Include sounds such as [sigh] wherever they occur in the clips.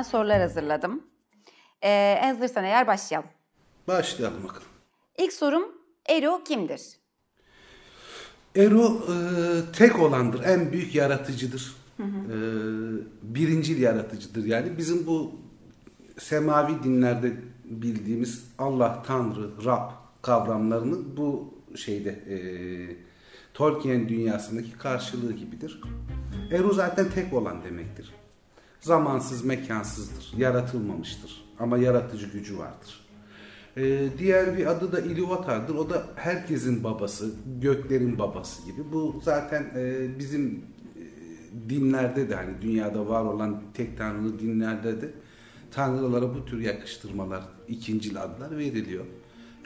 bölümden sorular hazırladım. Ee, hazırsan eğer başlayalım. Başlayalım bakalım. İlk sorum Eru kimdir? Eru e, tek olandır, en büyük yaratıcıdır. E, birincil yaratıcıdır yani. Bizim bu semavi dinlerde bildiğimiz Allah, Tanrı, Rab kavramlarının bu şeyde e, Tolkien dünyasındaki karşılığı gibidir. Eru zaten tek olan demektir. Zamansız, mekansızdır, yaratılmamıştır ama yaratıcı gücü vardır. Ee, diğer bir adı da Ilúvatar'dır. O da herkesin babası, göklerin babası gibi. Bu zaten e, bizim e, dinlerde de hani dünyada var olan tek tanrılı dinlerde de tanrılara bu tür yakıştırmalar, ikincil adlar veriliyor.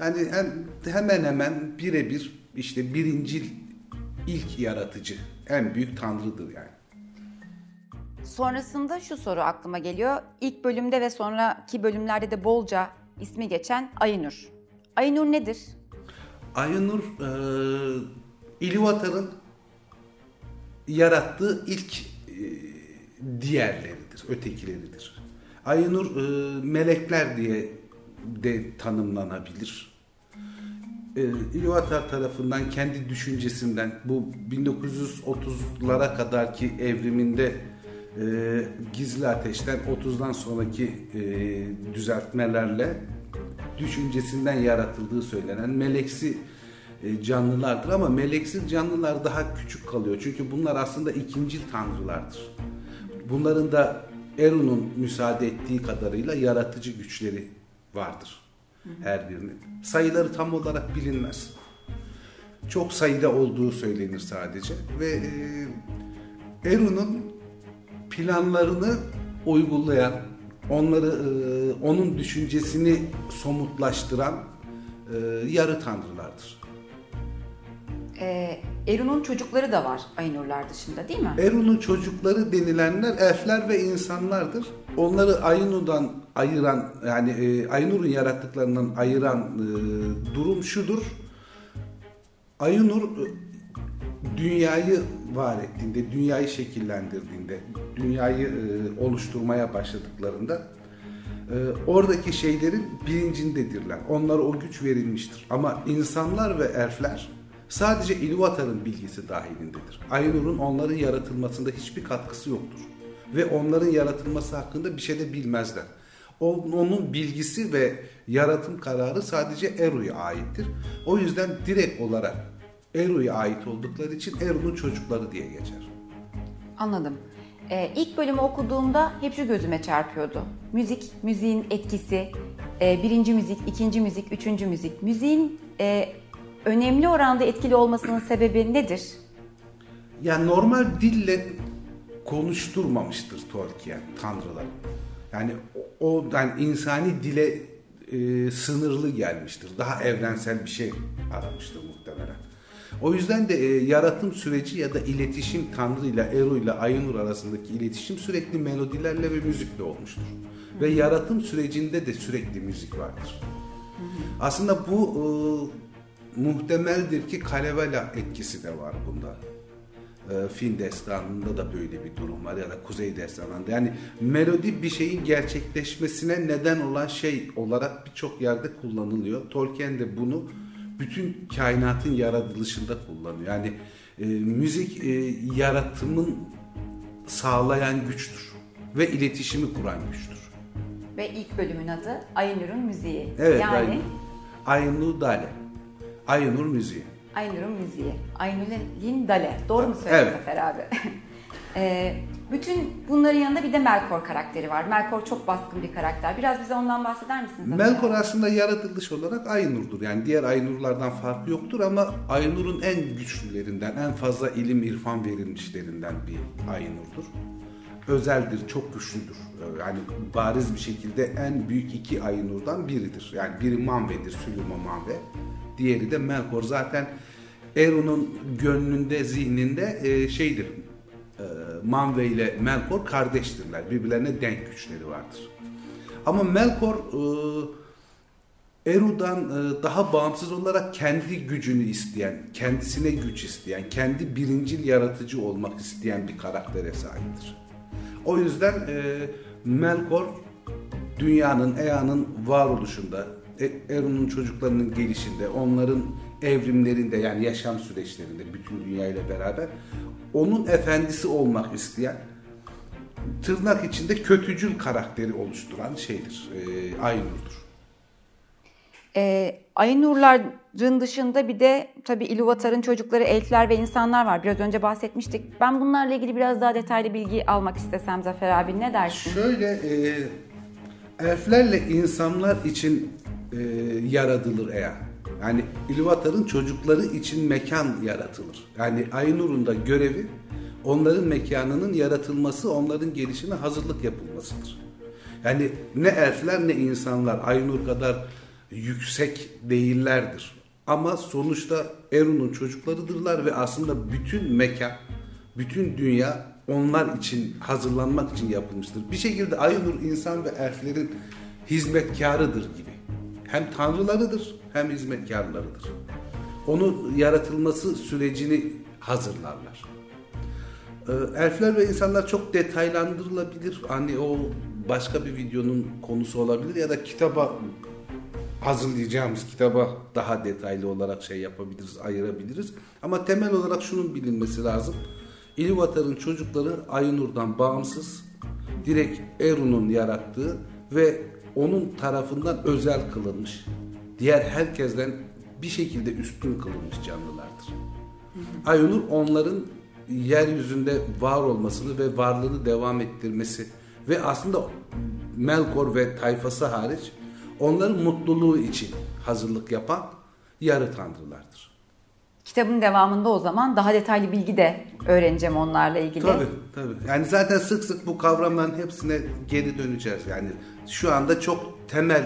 Yani hem, hemen hemen birebir işte birincil ilk yaratıcı, en büyük tanrıdır yani. Sonrasında şu soru aklıma geliyor. İlk bölümde ve sonraki bölümlerde de bolca ismi geçen Aynur. Aynur nedir? Aynur e, İlúvatar'ın yarattığı ilk e, diğerleridir, ötekileridir. Aynur e, melekler diye de tanımlanabilir. E, İlúvatar tarafından kendi düşüncesinden bu 1930'lara kadarki evriminde e, gizli ateşten 30'dan sonraki e, düzeltmelerle düşüncesinden yaratıldığı söylenen meleksi e, canlılardır ama meleksiz canlılar daha küçük kalıyor. Çünkü bunlar aslında ikincil tanrılardır. Bunların da Eru'nun müsaade ettiği kadarıyla yaratıcı güçleri vardır her birinin. Sayıları tam olarak bilinmez. Çok sayıda olduğu söylenir sadece ve e, Eru'nun planlarını uygulayan, onları e, onun düşüncesini somutlaştıran e, yarı tanrılardır. Ee, Eru'nun çocukları da var Aynurlar dışında değil mi? Eru'nun çocukları denilenler elfler ve insanlardır. Onları Ainu'dan ayıran yani e, Ainur'un yarattıklarından ayıran e, durum şudur. Ainur e, dünyayı var ettiğinde, dünyayı şekillendirdiğinde, dünyayı e, oluşturmaya başladıklarında e, oradaki şeylerin bilincindedirler. Onlara o güç verilmiştir. Ama insanlar ve elfler sadece Ilúvatar'ın bilgisi dahilindedir. Ainur'un onların yaratılmasında hiçbir katkısı yoktur. Ve onların yaratılması hakkında bir şey de bilmezler. Onun bilgisi ve yaratım kararı sadece Eru'ya aittir. O yüzden direkt olarak Eru'ya ait oldukları için Eru'nun çocukları diye geçer. Anladım. Ee, ilk bölümü okuduğumda hep şu gözüme çarpıyordu. Müzik, müziğin etkisi, e, birinci müzik, ikinci müzik, üçüncü müzik. Müziğin e, önemli oranda etkili olmasının sebebi nedir? Yani normal dille konuşturmamıştır Tolkien tanrıları. Yani o yani insani dile e, sınırlı gelmiştir. Daha evrensel bir şey aramıştır muhtemelen. O yüzden de e, yaratım süreci ya da iletişim Tanrı ile Eru ile Aynur arasındaki iletişim sürekli melodilerle ve müzikle olmuştur. Ve yaratım sürecinde de sürekli müzik vardır. Aslında bu e, muhtemeldir ki Kalevala etkisi de var bunda. E, Fin destanında da böyle bir durum var ya da Kuzey destanında. Yani melodi bir şeyin gerçekleşmesine neden olan şey olarak birçok yerde kullanılıyor. Tolkien de bunu bütün kainatın yaratılışında kullanıyor. Yani e, müzik e, yaratımın sağlayan güçtür ve iletişimi kuran güçtür. Ve ilk bölümün adı Aynur'un müziği. Evet, yani Aynur. Dale. Aynur müziği. Aynur'un müziği. Aynur'un Dale. Doğru mu söyledim Evet. Zafer abi? Ee, bütün bunların yanında bir de Melkor karakteri var. Melkor çok baskın bir karakter. Biraz bize ondan bahseder misiniz? Melkor abi? aslında yaratılış olarak Aynur'dur. Yani diğer Aynurlardan farkı yoktur ama Aynur'un en güçlülerinden, en fazla ilim irfan verilmişlerinden bir Aynur'dur. Özeldir, çok güçlüdür. Ee, Yani bariz bir şekilde en büyük iki Aynur'dan biridir. Yani biri Manve'dir, Süleyman Manve. Diğeri de Melkor. Zaten Eru'nun gönlünde, zihninde e, şeydir. E, Manve ile Melkor kardeştirler. Birbirlerine denk güçleri vardır. Ama Melkor e, Eru'dan e, daha bağımsız olarak kendi gücünü isteyen, kendisine güç isteyen, kendi birincil yaratıcı olmak isteyen bir karaktere sahiptir. O yüzden e, Melkor dünyanın, Ea'nın varoluşunda, e- Eron'un çocuklarının gelişinde, onların evrimlerinde yani yaşam süreçlerinde bütün dünyayla beraber onun efendisi olmak isteyen tırnak içinde kötücül karakteri oluşturan şeydir. E, Aynur'dur. E, Aynurların dışında bir de tabii İluvatar'ın çocukları elfler ve insanlar var. Biraz önce bahsetmiştik. Ben bunlarla ilgili biraz daha detaylı bilgi almak istesem Zafer abi ne dersin? Şöyle e, elflerle insanlar için e, yaratılır eğer. Yani İluvatar'ın çocukları için mekan yaratılır. Yani Aynur'un da görevi onların mekanının yaratılması, onların gelişine hazırlık yapılmasıdır. Yani ne elfler ne insanlar Aynur kadar yüksek değillerdir. Ama sonuçta Erun'un çocuklarıdırlar ve aslında bütün mekan, bütün dünya onlar için hazırlanmak için yapılmıştır. Bir şekilde Aynur insan ve elflerin hizmetkarıdır gibi. Hem tanrılarıdır hem hizmetkarlarıdır. Onun yaratılması sürecini hazırlarlar. Ee, elfler ve insanlar çok detaylandırılabilir. Hani o başka bir videonun konusu olabilir ya da kitaba hazırlayacağımız kitaba daha detaylı olarak şey yapabiliriz, ayırabiliriz. Ama temel olarak şunun bilinmesi lazım. İluvatar'ın çocukları Aynur'dan bağımsız, direkt Erun'un yarattığı ve onun tarafından özel kılınmış, diğer herkesten bir şekilde üstün kılınmış canlılardır. Aynur onların yeryüzünde var olmasını ve varlığını devam ettirmesi ve aslında Melkor ve tayfası hariç onların mutluluğu için hazırlık yapan yarı tanrılardır. Kitabın devamında o zaman daha detaylı bilgi de öğreneceğim onlarla ilgili. Tabii tabii. Yani zaten sık sık bu kavramların hepsine geri döneceğiz. Yani şu anda çok temel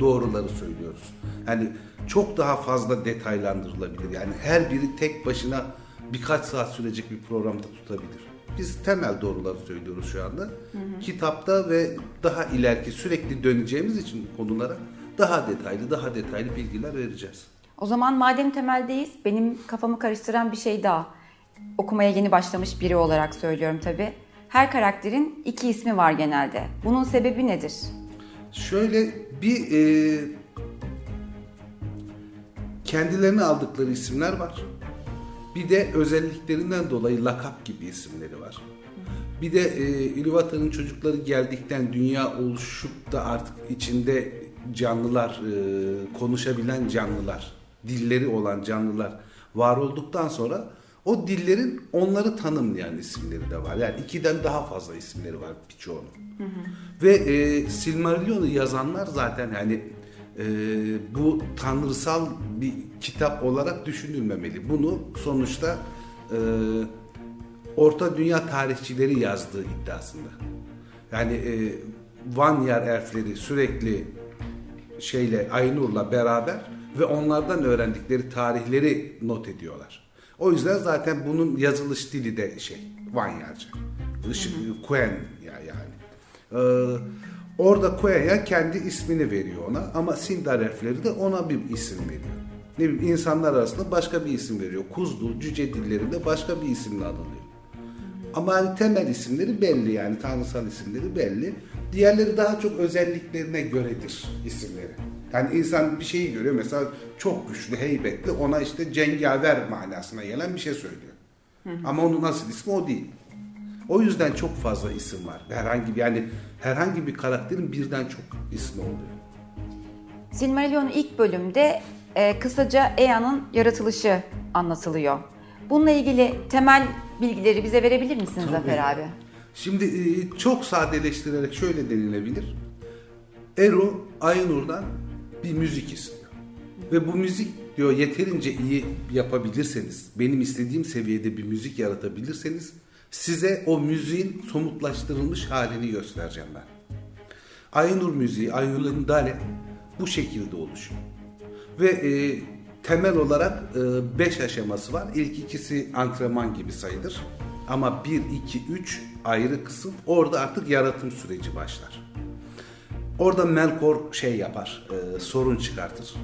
doğruları söylüyoruz. Yani çok daha fazla detaylandırılabilir. Yani her biri tek başına birkaç saat sürecek bir programda tutabilir. Biz temel doğruları söylüyoruz şu anda. Hı hı. Kitapta ve daha ileriki sürekli döneceğimiz için konulara daha detaylı, daha detaylı bilgiler vereceğiz. O zaman madem temeldeyiz, benim kafamı karıştıran bir şey daha. Okumaya yeni başlamış biri olarak söylüyorum tabii. Her karakterin iki ismi var genelde. Bunun sebebi nedir? Şöyle bir e, kendilerine aldıkları isimler var. Bir de özelliklerinden dolayı lakap gibi isimleri var. Bir de e, İluvatar'ın çocukları geldikten dünya oluşup da artık içinde canlılar, e, konuşabilen canlılar, dilleri olan canlılar var olduktan sonra o dillerin onları tanımlayan isimleri de var. Yani ikiden daha fazla isimleri var birçoğunun. Hı. Ve e, Silmarillion'u yazanlar zaten yani e, bu tanrısal bir kitap olarak düşünülmemeli. Bunu sonuçta e, Orta Dünya tarihçileri yazdığı iddiasında. Yani e, Vanyar elfleri sürekli şeyle Aynur'la beraber ve onlardan öğrendikleri tarihleri not ediyorlar. O yüzden zaten bunun yazılış dili de şey Vanyarca. Kuen ya yani. Ee, Orada Koya'ya kendi ismini veriyor ona ama Sindar harfleri de ona bir isim veriyor. Ne bileyim insanlar arasında başka bir isim veriyor. Kuzlu, cüce dillerinde başka bir isimle anılıyor. Ama hani temel isimleri belli yani tanrısal isimleri belli. Diğerleri daha çok özelliklerine göredir isimleri. Yani insan bir şeyi görüyor mesela çok güçlü, heybetli ona işte cengaver manasına gelen bir şey söylüyor. Hı hı. Ama onun asıl ismi o değil. O yüzden çok fazla isim var. Herhangi bir yani herhangi bir karakterin birden çok ismi oluyor. Silmarillion'un ilk bölümde e, kısaca Ea'nın yaratılışı anlatılıyor. Bununla ilgili temel bilgileri bize verebilir misiniz Tabii. Zafer abi? Şimdi e, çok sadeleştirerek şöyle denilebilir. Eru Aynur'dan bir müzik istiyor. Ve bu müzik diyor yeterince iyi yapabilirseniz, benim istediğim seviyede bir müzik yaratabilirseniz size o müziğin somutlaştırılmış halini göstereceğim ben. Aynur müziği, Aynur'un Dale bu şekilde oluşuyor. Ve e, temel olarak 5 e, aşaması var. İlk ikisi antrenman gibi sayılır. Ama 1, 2, 3 ayrı kısım. Orada artık yaratım süreci başlar. Orada Melkor şey yapar, e, sorun çıkartır.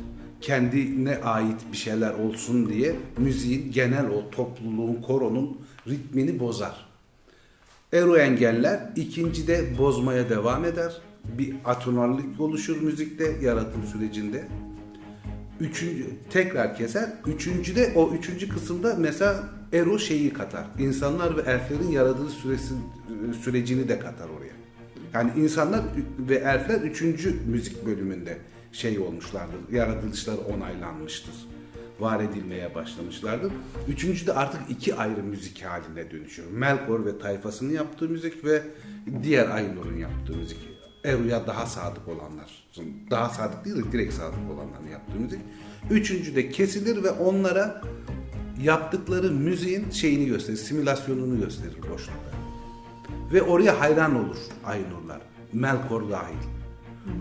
Kendine ait bir şeyler olsun diye müziğin genel o topluluğun, koronun ritmini bozar. Eru engeller. ikincide bozmaya devam eder. Bir atonallik oluşur müzikte yaratım sürecinde. Üçüncü tekrar keser. Üçüncüde o üçüncü kısımda mesela Eru şeyi katar. İnsanlar ve elflerin yaratılış süresi, sürecini de katar oraya. Yani insanlar ve elfler üçüncü müzik bölümünde şey olmuşlardır. Yaratılışları onaylanmıştır. Var edilmeye başlamışlardır. Üçüncü de artık iki ayrı müzik haline dönüşüyor. Melkor ve tayfasının yaptığı müzik ve diğer Ainur'un yaptığı müzik. Eru'ya daha sadık olanlar. Daha sadık değil de direkt sadık olanların yaptığı müzik. Üçüncü de kesilir ve onlara yaptıkları müziğin şeyini gösterir, simülasyonunu gösterir boşlukta. Ve oraya hayran olur Aynurlar. Melkor dahil.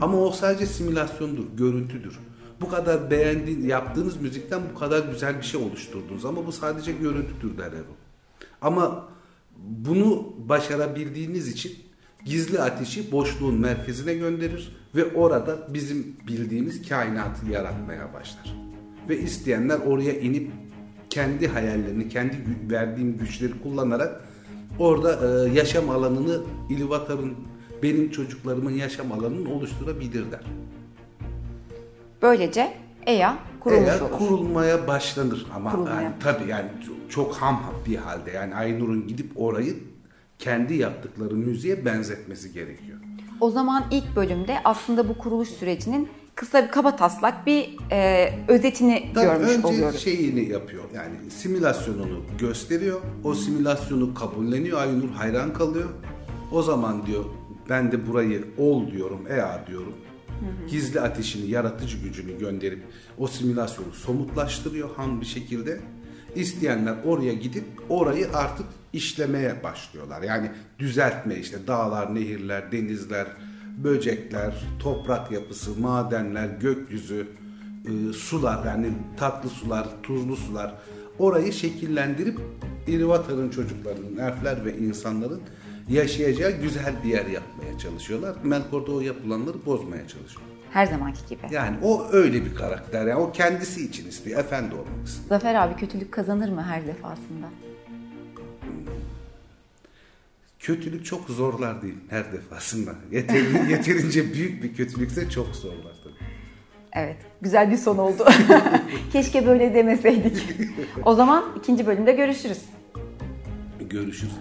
Ama o sadece simülasyondur, görüntüdür. Bu kadar beğendiğin, yaptığınız müzikten bu kadar güzel bir şey oluşturdunuz ama bu sadece görüntüdür der Erol. Ama bunu başarabildiğiniz için gizli ateşi boşluğun merkezine gönderir ve orada bizim bildiğimiz kainatı yaratmaya başlar. Ve isteyenler oraya inip kendi hayallerini, kendi verdiğim güçleri kullanarak orada e, yaşam alanını İlivatar'ın benim çocuklarımın yaşam alanını oluşturabilirler. Böylece EYA kurulmuş Eğer olur. kurulmaya başlanır ama Kurulmaya. yani, tabii yani çok ham bir halde yani Aynur'un gidip orayı kendi yaptıkları müziğe benzetmesi gerekiyor. O zaman ilk bölümde aslında bu kuruluş sürecinin kısa bir kaba taslak bir e, özetini Tabii görmüş önce oluyoruz. şeyini yapıyor yani simülasyonunu gösteriyor. O simülasyonu kabulleniyor. Aynur hayran kalıyor. O zaman diyor ben de burayı ol diyorum, ea diyorum. Gizli ateşini, yaratıcı gücünü gönderip o simülasyonu somutlaştırıyor ham bir şekilde. İsteyenler oraya gidip orayı artık işlemeye başlıyorlar. Yani düzeltme işte dağlar, nehirler, denizler, böcekler, toprak yapısı, madenler, gökyüzü, e, sular yani tatlı sular, tuzlu sular orayı şekillendirip İlvatar'ın çocuklarının, elfler ve insanların yaşayacağı güzel bir yer yapmaya çalışıyorlar. Melkor'da o yapılanları bozmaya çalışıyor. Her zamanki gibi. Yani o öyle bir karakter. Yani o kendisi için istiyor. Efendi olmak istiyor. Zafer abi kötülük kazanır mı her defasında? Kötülük çok zorlar değil her defasında. Yeterince, [laughs] yeterince büyük bir kötülükse çok zorlar tabii. Evet, güzel bir son oldu. [laughs] Keşke böyle demeseydik. O zaman ikinci bölümde görüşürüz. Görüşürüz.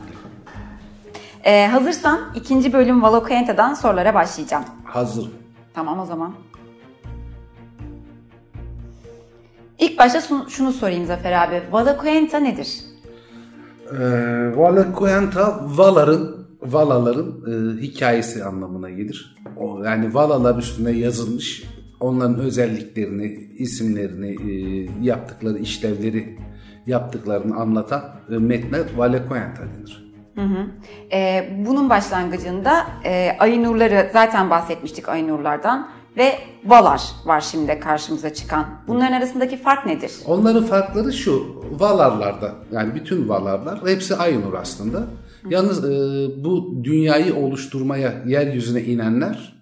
Ee, hazırsan ikinci bölüm Valokenta'dan sorulara başlayacağım. Hazır. Tamam o zaman. İlk başta şunu, sorayım Zafer abi. Valokenta nedir? Ee, Valakoyanta Valar'ın Valaların e, hikayesi anlamına gelir. O, yani Valalar üstüne yazılmış onların özelliklerini, isimlerini, e, yaptıkları işlevleri yaptıklarını anlatan e, metne Valakoyanta denir. Ee, bunun başlangıcında e, Aynurları zaten bahsetmiştik Aynurlardan ve Valar var şimdi karşımıza çıkan. Bunların arasındaki fark nedir? Onların farkları şu, Valarlarda yani bütün Valarlar hepsi Aynur aslında. Yalnız e, bu dünyayı oluşturmaya yeryüzüne inenler,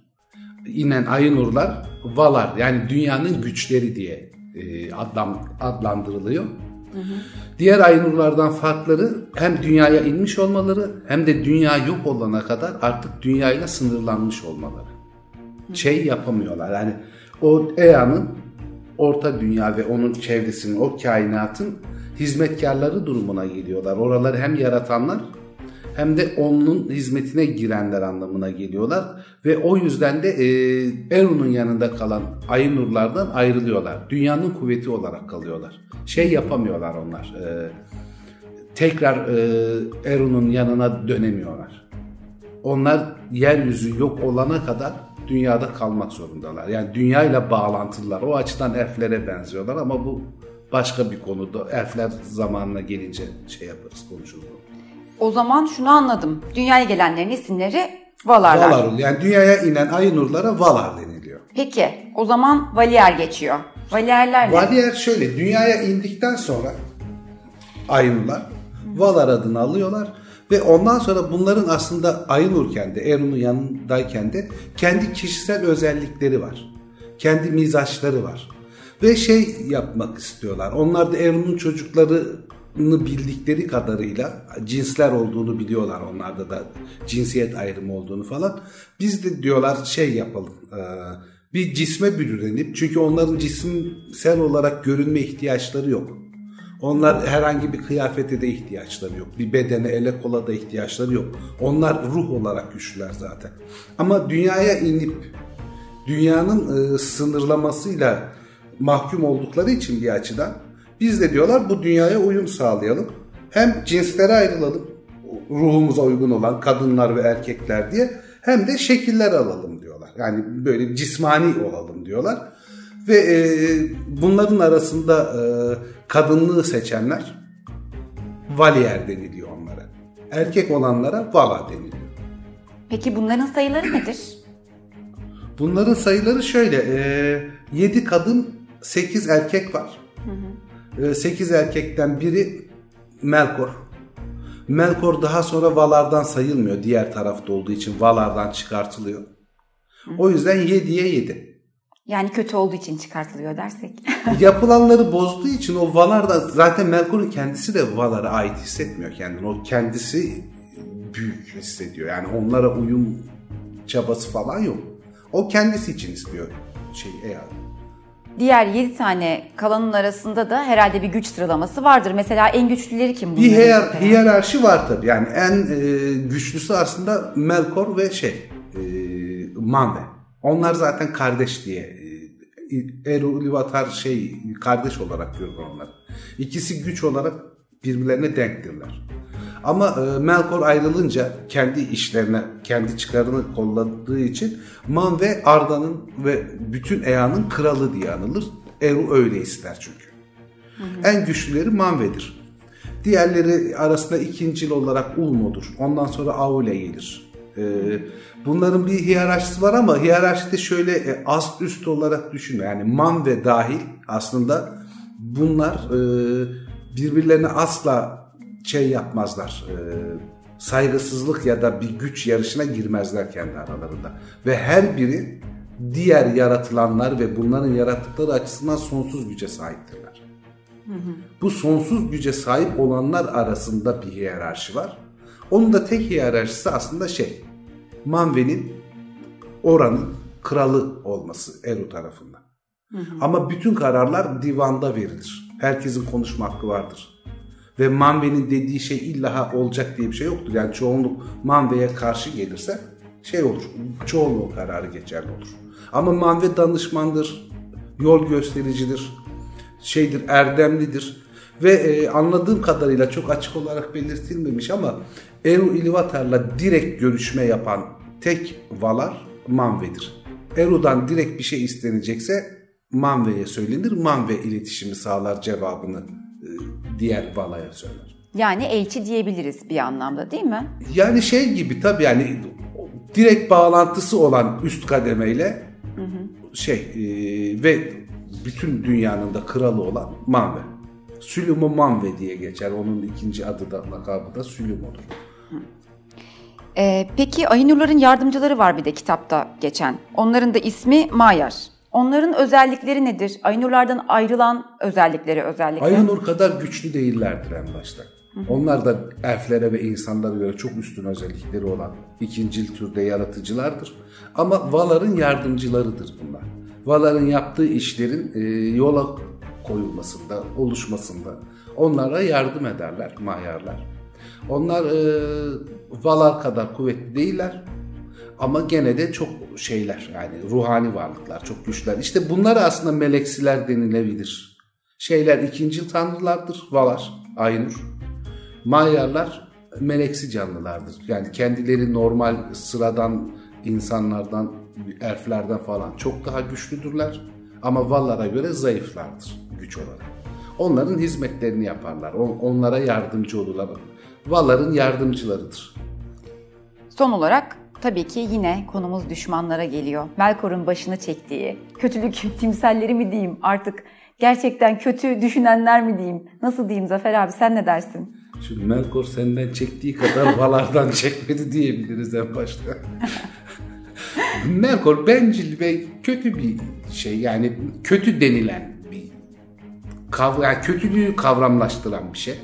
inen Aynurlar Valar yani dünyanın güçleri diye e, adlam, adlandırılıyor. Diğer Aynurlardan farkları hem dünyaya inmiş olmaları hem de dünya yok olana kadar artık dünyayla sınırlanmış olmaları. Şey yapamıyorlar yani o Ea'nın orta dünya ve onun çevresinin o kainatın hizmetkarları durumuna geliyorlar. Oraları hem yaratanlar hem de onun hizmetine girenler anlamına geliyorlar ve o yüzden de e, Eru'nun yanında kalan Aynurlardan ayrılıyorlar. Dünyanın kuvveti olarak kalıyorlar. Şey yapamıyorlar onlar. e, tekrar e, Eru'nun yanına dönemiyorlar. Onlar yeryüzü yok olana kadar dünyada kalmak zorundalar. Yani dünyayla bağlantılılar. O açıdan elflere benziyorlar ama bu başka bir konuda. Elfler zamanına gelince şey yaparız, konuşuruz. O zaman şunu anladım. Dünyaya gelenlerin isimleri Valarlar. Valar, yani dünyaya inen Aynurlara Valar deniliyor. Peki o zaman Valier geçiyor. Valierler ne? Valier şöyle, dünyaya indikten sonra Aynurlar Valar adını alıyorlar ve ondan sonra bunların aslında Aynurken de Erun'un yanındayken de kendi kişisel özellikleri var. Kendi mizaçları var. Ve şey yapmak istiyorlar. Onlar da Erun'un çocukları bildikleri kadarıyla cinsler olduğunu biliyorlar onlarda da cinsiyet ayrımı olduğunu falan. Biz de diyorlar şey yapalım e, bir cisme bürünip çünkü onların cisimsel olarak görünme ihtiyaçları yok. Onlar herhangi bir kıyafete de ihtiyaçları yok. Bir bedene, ele kola da ihtiyaçları yok. Onlar ruh olarak güçlüler zaten. Ama dünyaya inip dünyanın e, sınırlamasıyla mahkum oldukları için bir açıdan biz de diyorlar bu dünyaya uyum sağlayalım. Hem cinslere ayrılalım ruhumuza uygun olan kadınlar ve erkekler diye hem de şekiller alalım diyorlar. Yani böyle cismani olalım diyorlar. Ve e, bunların arasında e, kadınlığı seçenler valiyer deniliyor onlara. Erkek olanlara vala deniliyor. Peki bunların sayıları nedir? Bunların sayıları şöyle. E, 7 kadın 8 erkek var. Hı hı. 8 erkekten biri Melkor. Melkor daha sonra Valar'dan sayılmıyor diğer tarafta olduğu için Valar'dan çıkartılıyor. Hı. O yüzden 7'ye 7. Yani kötü olduğu için çıkartılıyor dersek. [laughs] Yapılanları bozduğu için o Valar da zaten Melkor'un kendisi de Valar'a ait hissetmiyor kendini. O kendisi büyük hissediyor. Yani onlara uyum çabası falan yok. O kendisi için istiyor şey eğer. Diğer 7 tane kalanın arasında da herhalde bir güç sıralaması vardır. Mesela en güçlüleri kim? Bir hiyer, hiyerarşi var tabii. Yani en e, güçlüsü aslında Melkor ve şey e, Manve. Onlar zaten kardeş diye e, Eru Ilúvatar şey kardeş olarak görür onlar. İkisi güç olarak birbirlerine denktirler. Ama e, Melkor ayrılınca kendi işlerine, kendi çıkarını kolladığı için Man ve Arda'nın ve bütün Ea'nın kralı diye anılır. Eru öyle ister çünkü. Hı hı. En güçlüleri Manve'dir. Diğerleri arasında ikincil olarak Ulmo'dur. Ondan sonra Aule gelir. Ee, bunların bir hiyerarşisi var ama hiyerarşide şöyle e, ast üst olarak düşünme. Yani man ve dahil aslında bunlar e, birbirlerine asla şey yapmazlar. E, saygısızlık ya da bir güç yarışına girmezler kendi aralarında. Ve her biri diğer yaratılanlar ve bunların yarattıkları açısından sonsuz güce sahiptirler. Hı hı. Bu sonsuz güce sahip olanlar arasında bir hiyerarşi var. Onun da tek hiyerarşisi aslında şey, Manve'nin oranın kralı olması Eru tarafından. Hı hı. Ama bütün kararlar divanda verilir. Herkesin konuşma hakkı vardır. Ve Manve'nin dediği şey illa olacak diye bir şey yoktur. Yani çoğunluk Manve'ye karşı gelirse şey olur. Çoğunluğu kararı geçerli olur. Ama Manve danışmandır, yol göstericidir, şeydir, erdemlidir. Ve e, anladığım kadarıyla çok açık olarak belirtilmemiş ama Eru Ilvatar'la direkt görüşme yapan tek Valar Manve'dir. Eru'dan direkt bir şey istenecekse Manve'ye söylenir. Manve iletişimi sağlar cevabını e, diğer Vala'ya söyler. Yani elçi diyebiliriz bir anlamda değil mi? Yani şey gibi tabii yani direkt bağlantısı olan üst kademeyle hı hı. şey e, ve bütün dünyanın da kralı olan Manve. Sülümo Manve diye geçer. Onun ikinci adı da lakabı da Sülümo'dur. Ee, peki Aynurların yardımcıları var bir de kitapta geçen. Onların da ismi Mayar. Onların özellikleri nedir? Aynurlardan ayrılan özellikleri özellikle. Aynur kadar güçlü değillerdir en başta. Onlar da elflere ve insanlara göre çok üstün özellikleri olan ikincil türde yaratıcılardır. Ama Valar'ın yardımcılarıdır bunlar. Valar'ın yaptığı işlerin e, yola koyulmasında, oluşmasında onlara yardım ederler, mayarlar. Onlar e, Valar kadar kuvvetli değiller ama gene de çok şeyler yani ruhani varlıklar, çok güçler. İşte bunlar aslında meleksiler denilebilir. Şeyler ikinci tanrılardır, Valar, Aynur. Mayarlar meleksi canlılardır. Yani kendileri normal sıradan insanlardan, elflerden falan çok daha güçlüdürler. Ama Valar'a göre zayıflardır güç olarak. Onların hizmetlerini yaparlar. Onlara yardımcı olurlar. Valar'ın yardımcılarıdır. Son olarak tabii ki yine konumuz düşmanlara geliyor. Melkor'un başını çektiği, kötülük [laughs] timselleri mi diyeyim artık gerçekten kötü düşünenler mi diyeyim? Nasıl diyeyim Zafer abi sen ne dersin? Şimdi Melkor senden çektiği kadar [laughs] Valar'dan çekmedi diyebiliriz en başta. [laughs] Melkor bencil ve kötü bir şey yani kötü denilen bir kav yani kötülüğü kavramlaştıran bir şey.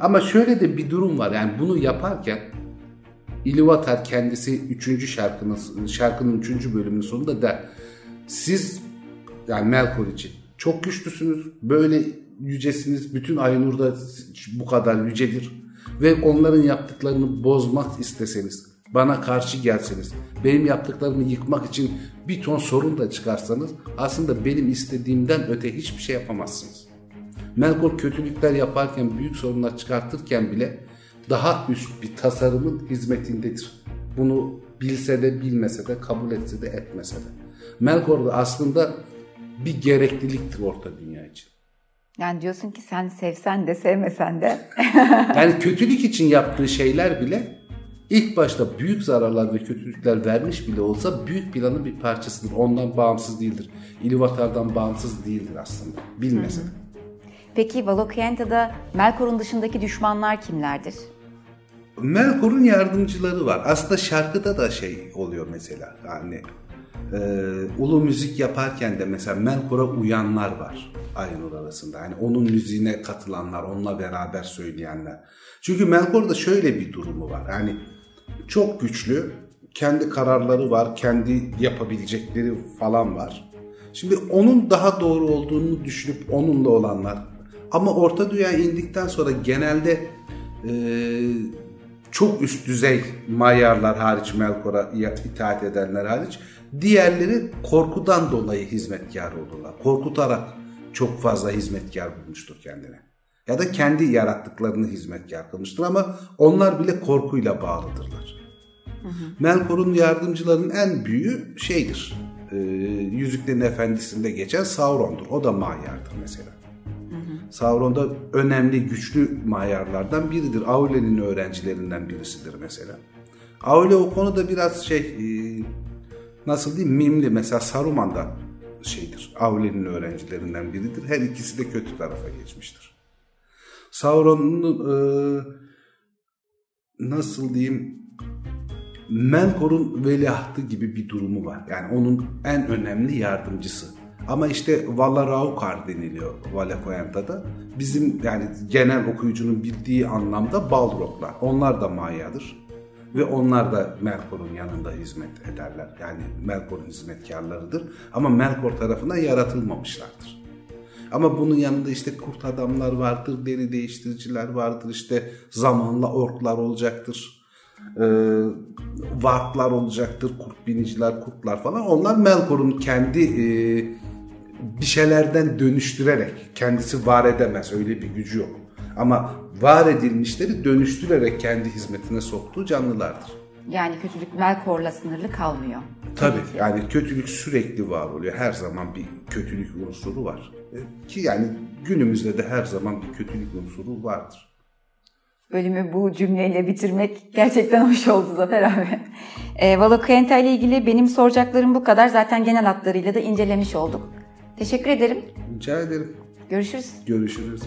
Ama şöyle de bir durum var. Yani bunu yaparken İluvatar kendisi 3. şarkının şarkının 3. bölümünün sonunda da siz yani Melkor için çok güçlüsünüz. Böyle yücesiniz. Bütün Aynur da bu kadar yücedir. Ve onların yaptıklarını bozmak isteseniz, bana karşı gelseniz, benim yaptıklarımı yıkmak için bir ton sorun da çıkarsanız aslında benim istediğimden öte hiçbir şey yapamazsınız. Melkor kötülükler yaparken, büyük sorunlar çıkartırken bile daha üst bir tasarımın hizmetindedir. Bunu bilse de bilmese de kabul etse de etmese de. Melkor da aslında bir gerekliliktir orta dünya için. Yani diyorsun ki sen sevsen de sevmesen de. yani kötülük için yaptığı şeyler bile ilk başta büyük zararlar ve kötülükler vermiş bile olsa büyük planın bir parçasıdır. Ondan bağımsız değildir. İlivatar'dan bağımsız değildir aslında. Bilmese de. Peki Valokyan'da Melkor'un dışındaki düşmanlar kimlerdir? Melkor'un yardımcıları var. Aslında şarkıda da şey oluyor mesela. Yani e, ulu müzik yaparken de mesela Melkor'a uyanlar var Aynur arasında. Yani onun müziğine katılanlar, onunla beraber söyleyenler. Çünkü Melkor'da şöyle bir durumu var. Yani çok güçlü, kendi kararları var, kendi yapabilecekleri falan var. Şimdi onun daha doğru olduğunu düşünüp onunla olanlar ama Orta Dünya indikten sonra genelde e, çok üst düzey mayarlar hariç Melkor'a itaat edenler hariç diğerleri korkudan dolayı hizmetkar oldular. Korkutarak çok fazla hizmetkar bulmuştur kendine. Ya da kendi yarattıklarını hizmetkar kılmıştır ama onlar bile korkuyla bağlıdırlar. Melkor'un yardımcılarının en büyüğü şeydir. E, Yüzüklerin Efendisi'nde geçen Sauron'dur. O da mayardır mesela. Sauron'da önemli güçlü mayarlardan biridir. Aule'nin öğrencilerinden birisidir mesela. Aule o konuda biraz şey e, nasıl diyeyim mimli mesela Saruman da şeydir. Aule'nin öğrencilerinden biridir. Her ikisi de kötü tarafa geçmiştir. Sauron'un e, nasıl diyeyim Melkor'un veliahtı gibi bir durumu var. Yani onun en önemli yardımcısı. Ama işte Valaraukar deniliyor Valakoyanta'da. Bizim yani genel okuyucunun bildiği anlamda Balroglar. Onlar da Maya'dır. Ve onlar da Melkor'un yanında hizmet ederler. Yani Melkor'un hizmetkarlarıdır. Ama Melkor tarafından yaratılmamışlardır. Ama bunun yanında işte kurt adamlar vardır, deri değiştiriciler vardır, işte zamanla orklar olacaktır, e, varklar olacaktır, kurt biniciler, kurtlar falan. Onlar Melkor'un kendi e, bir şeylerden dönüştürerek kendisi var edemez öyle bir gücü yok. Ama var edilmişleri dönüştürerek kendi hizmetine soktuğu canlılardır. Yani kötülük Melkor'la sınırlı kalmıyor. Tabii yani kötülük sürekli var oluyor. Her zaman bir kötülük unsuru var. E, ki yani günümüzde de her zaman bir kötülük unsuru vardır. Bölümü bu cümleyle bitirmek gerçekten hoş oldu Zafer abi. E, Valokuyenta ile ilgili benim soracaklarım bu kadar. Zaten genel hatlarıyla da incelemiş olduk. Teşekkür ederim. Rica ederim. Görüşürüz. Görüşürüz.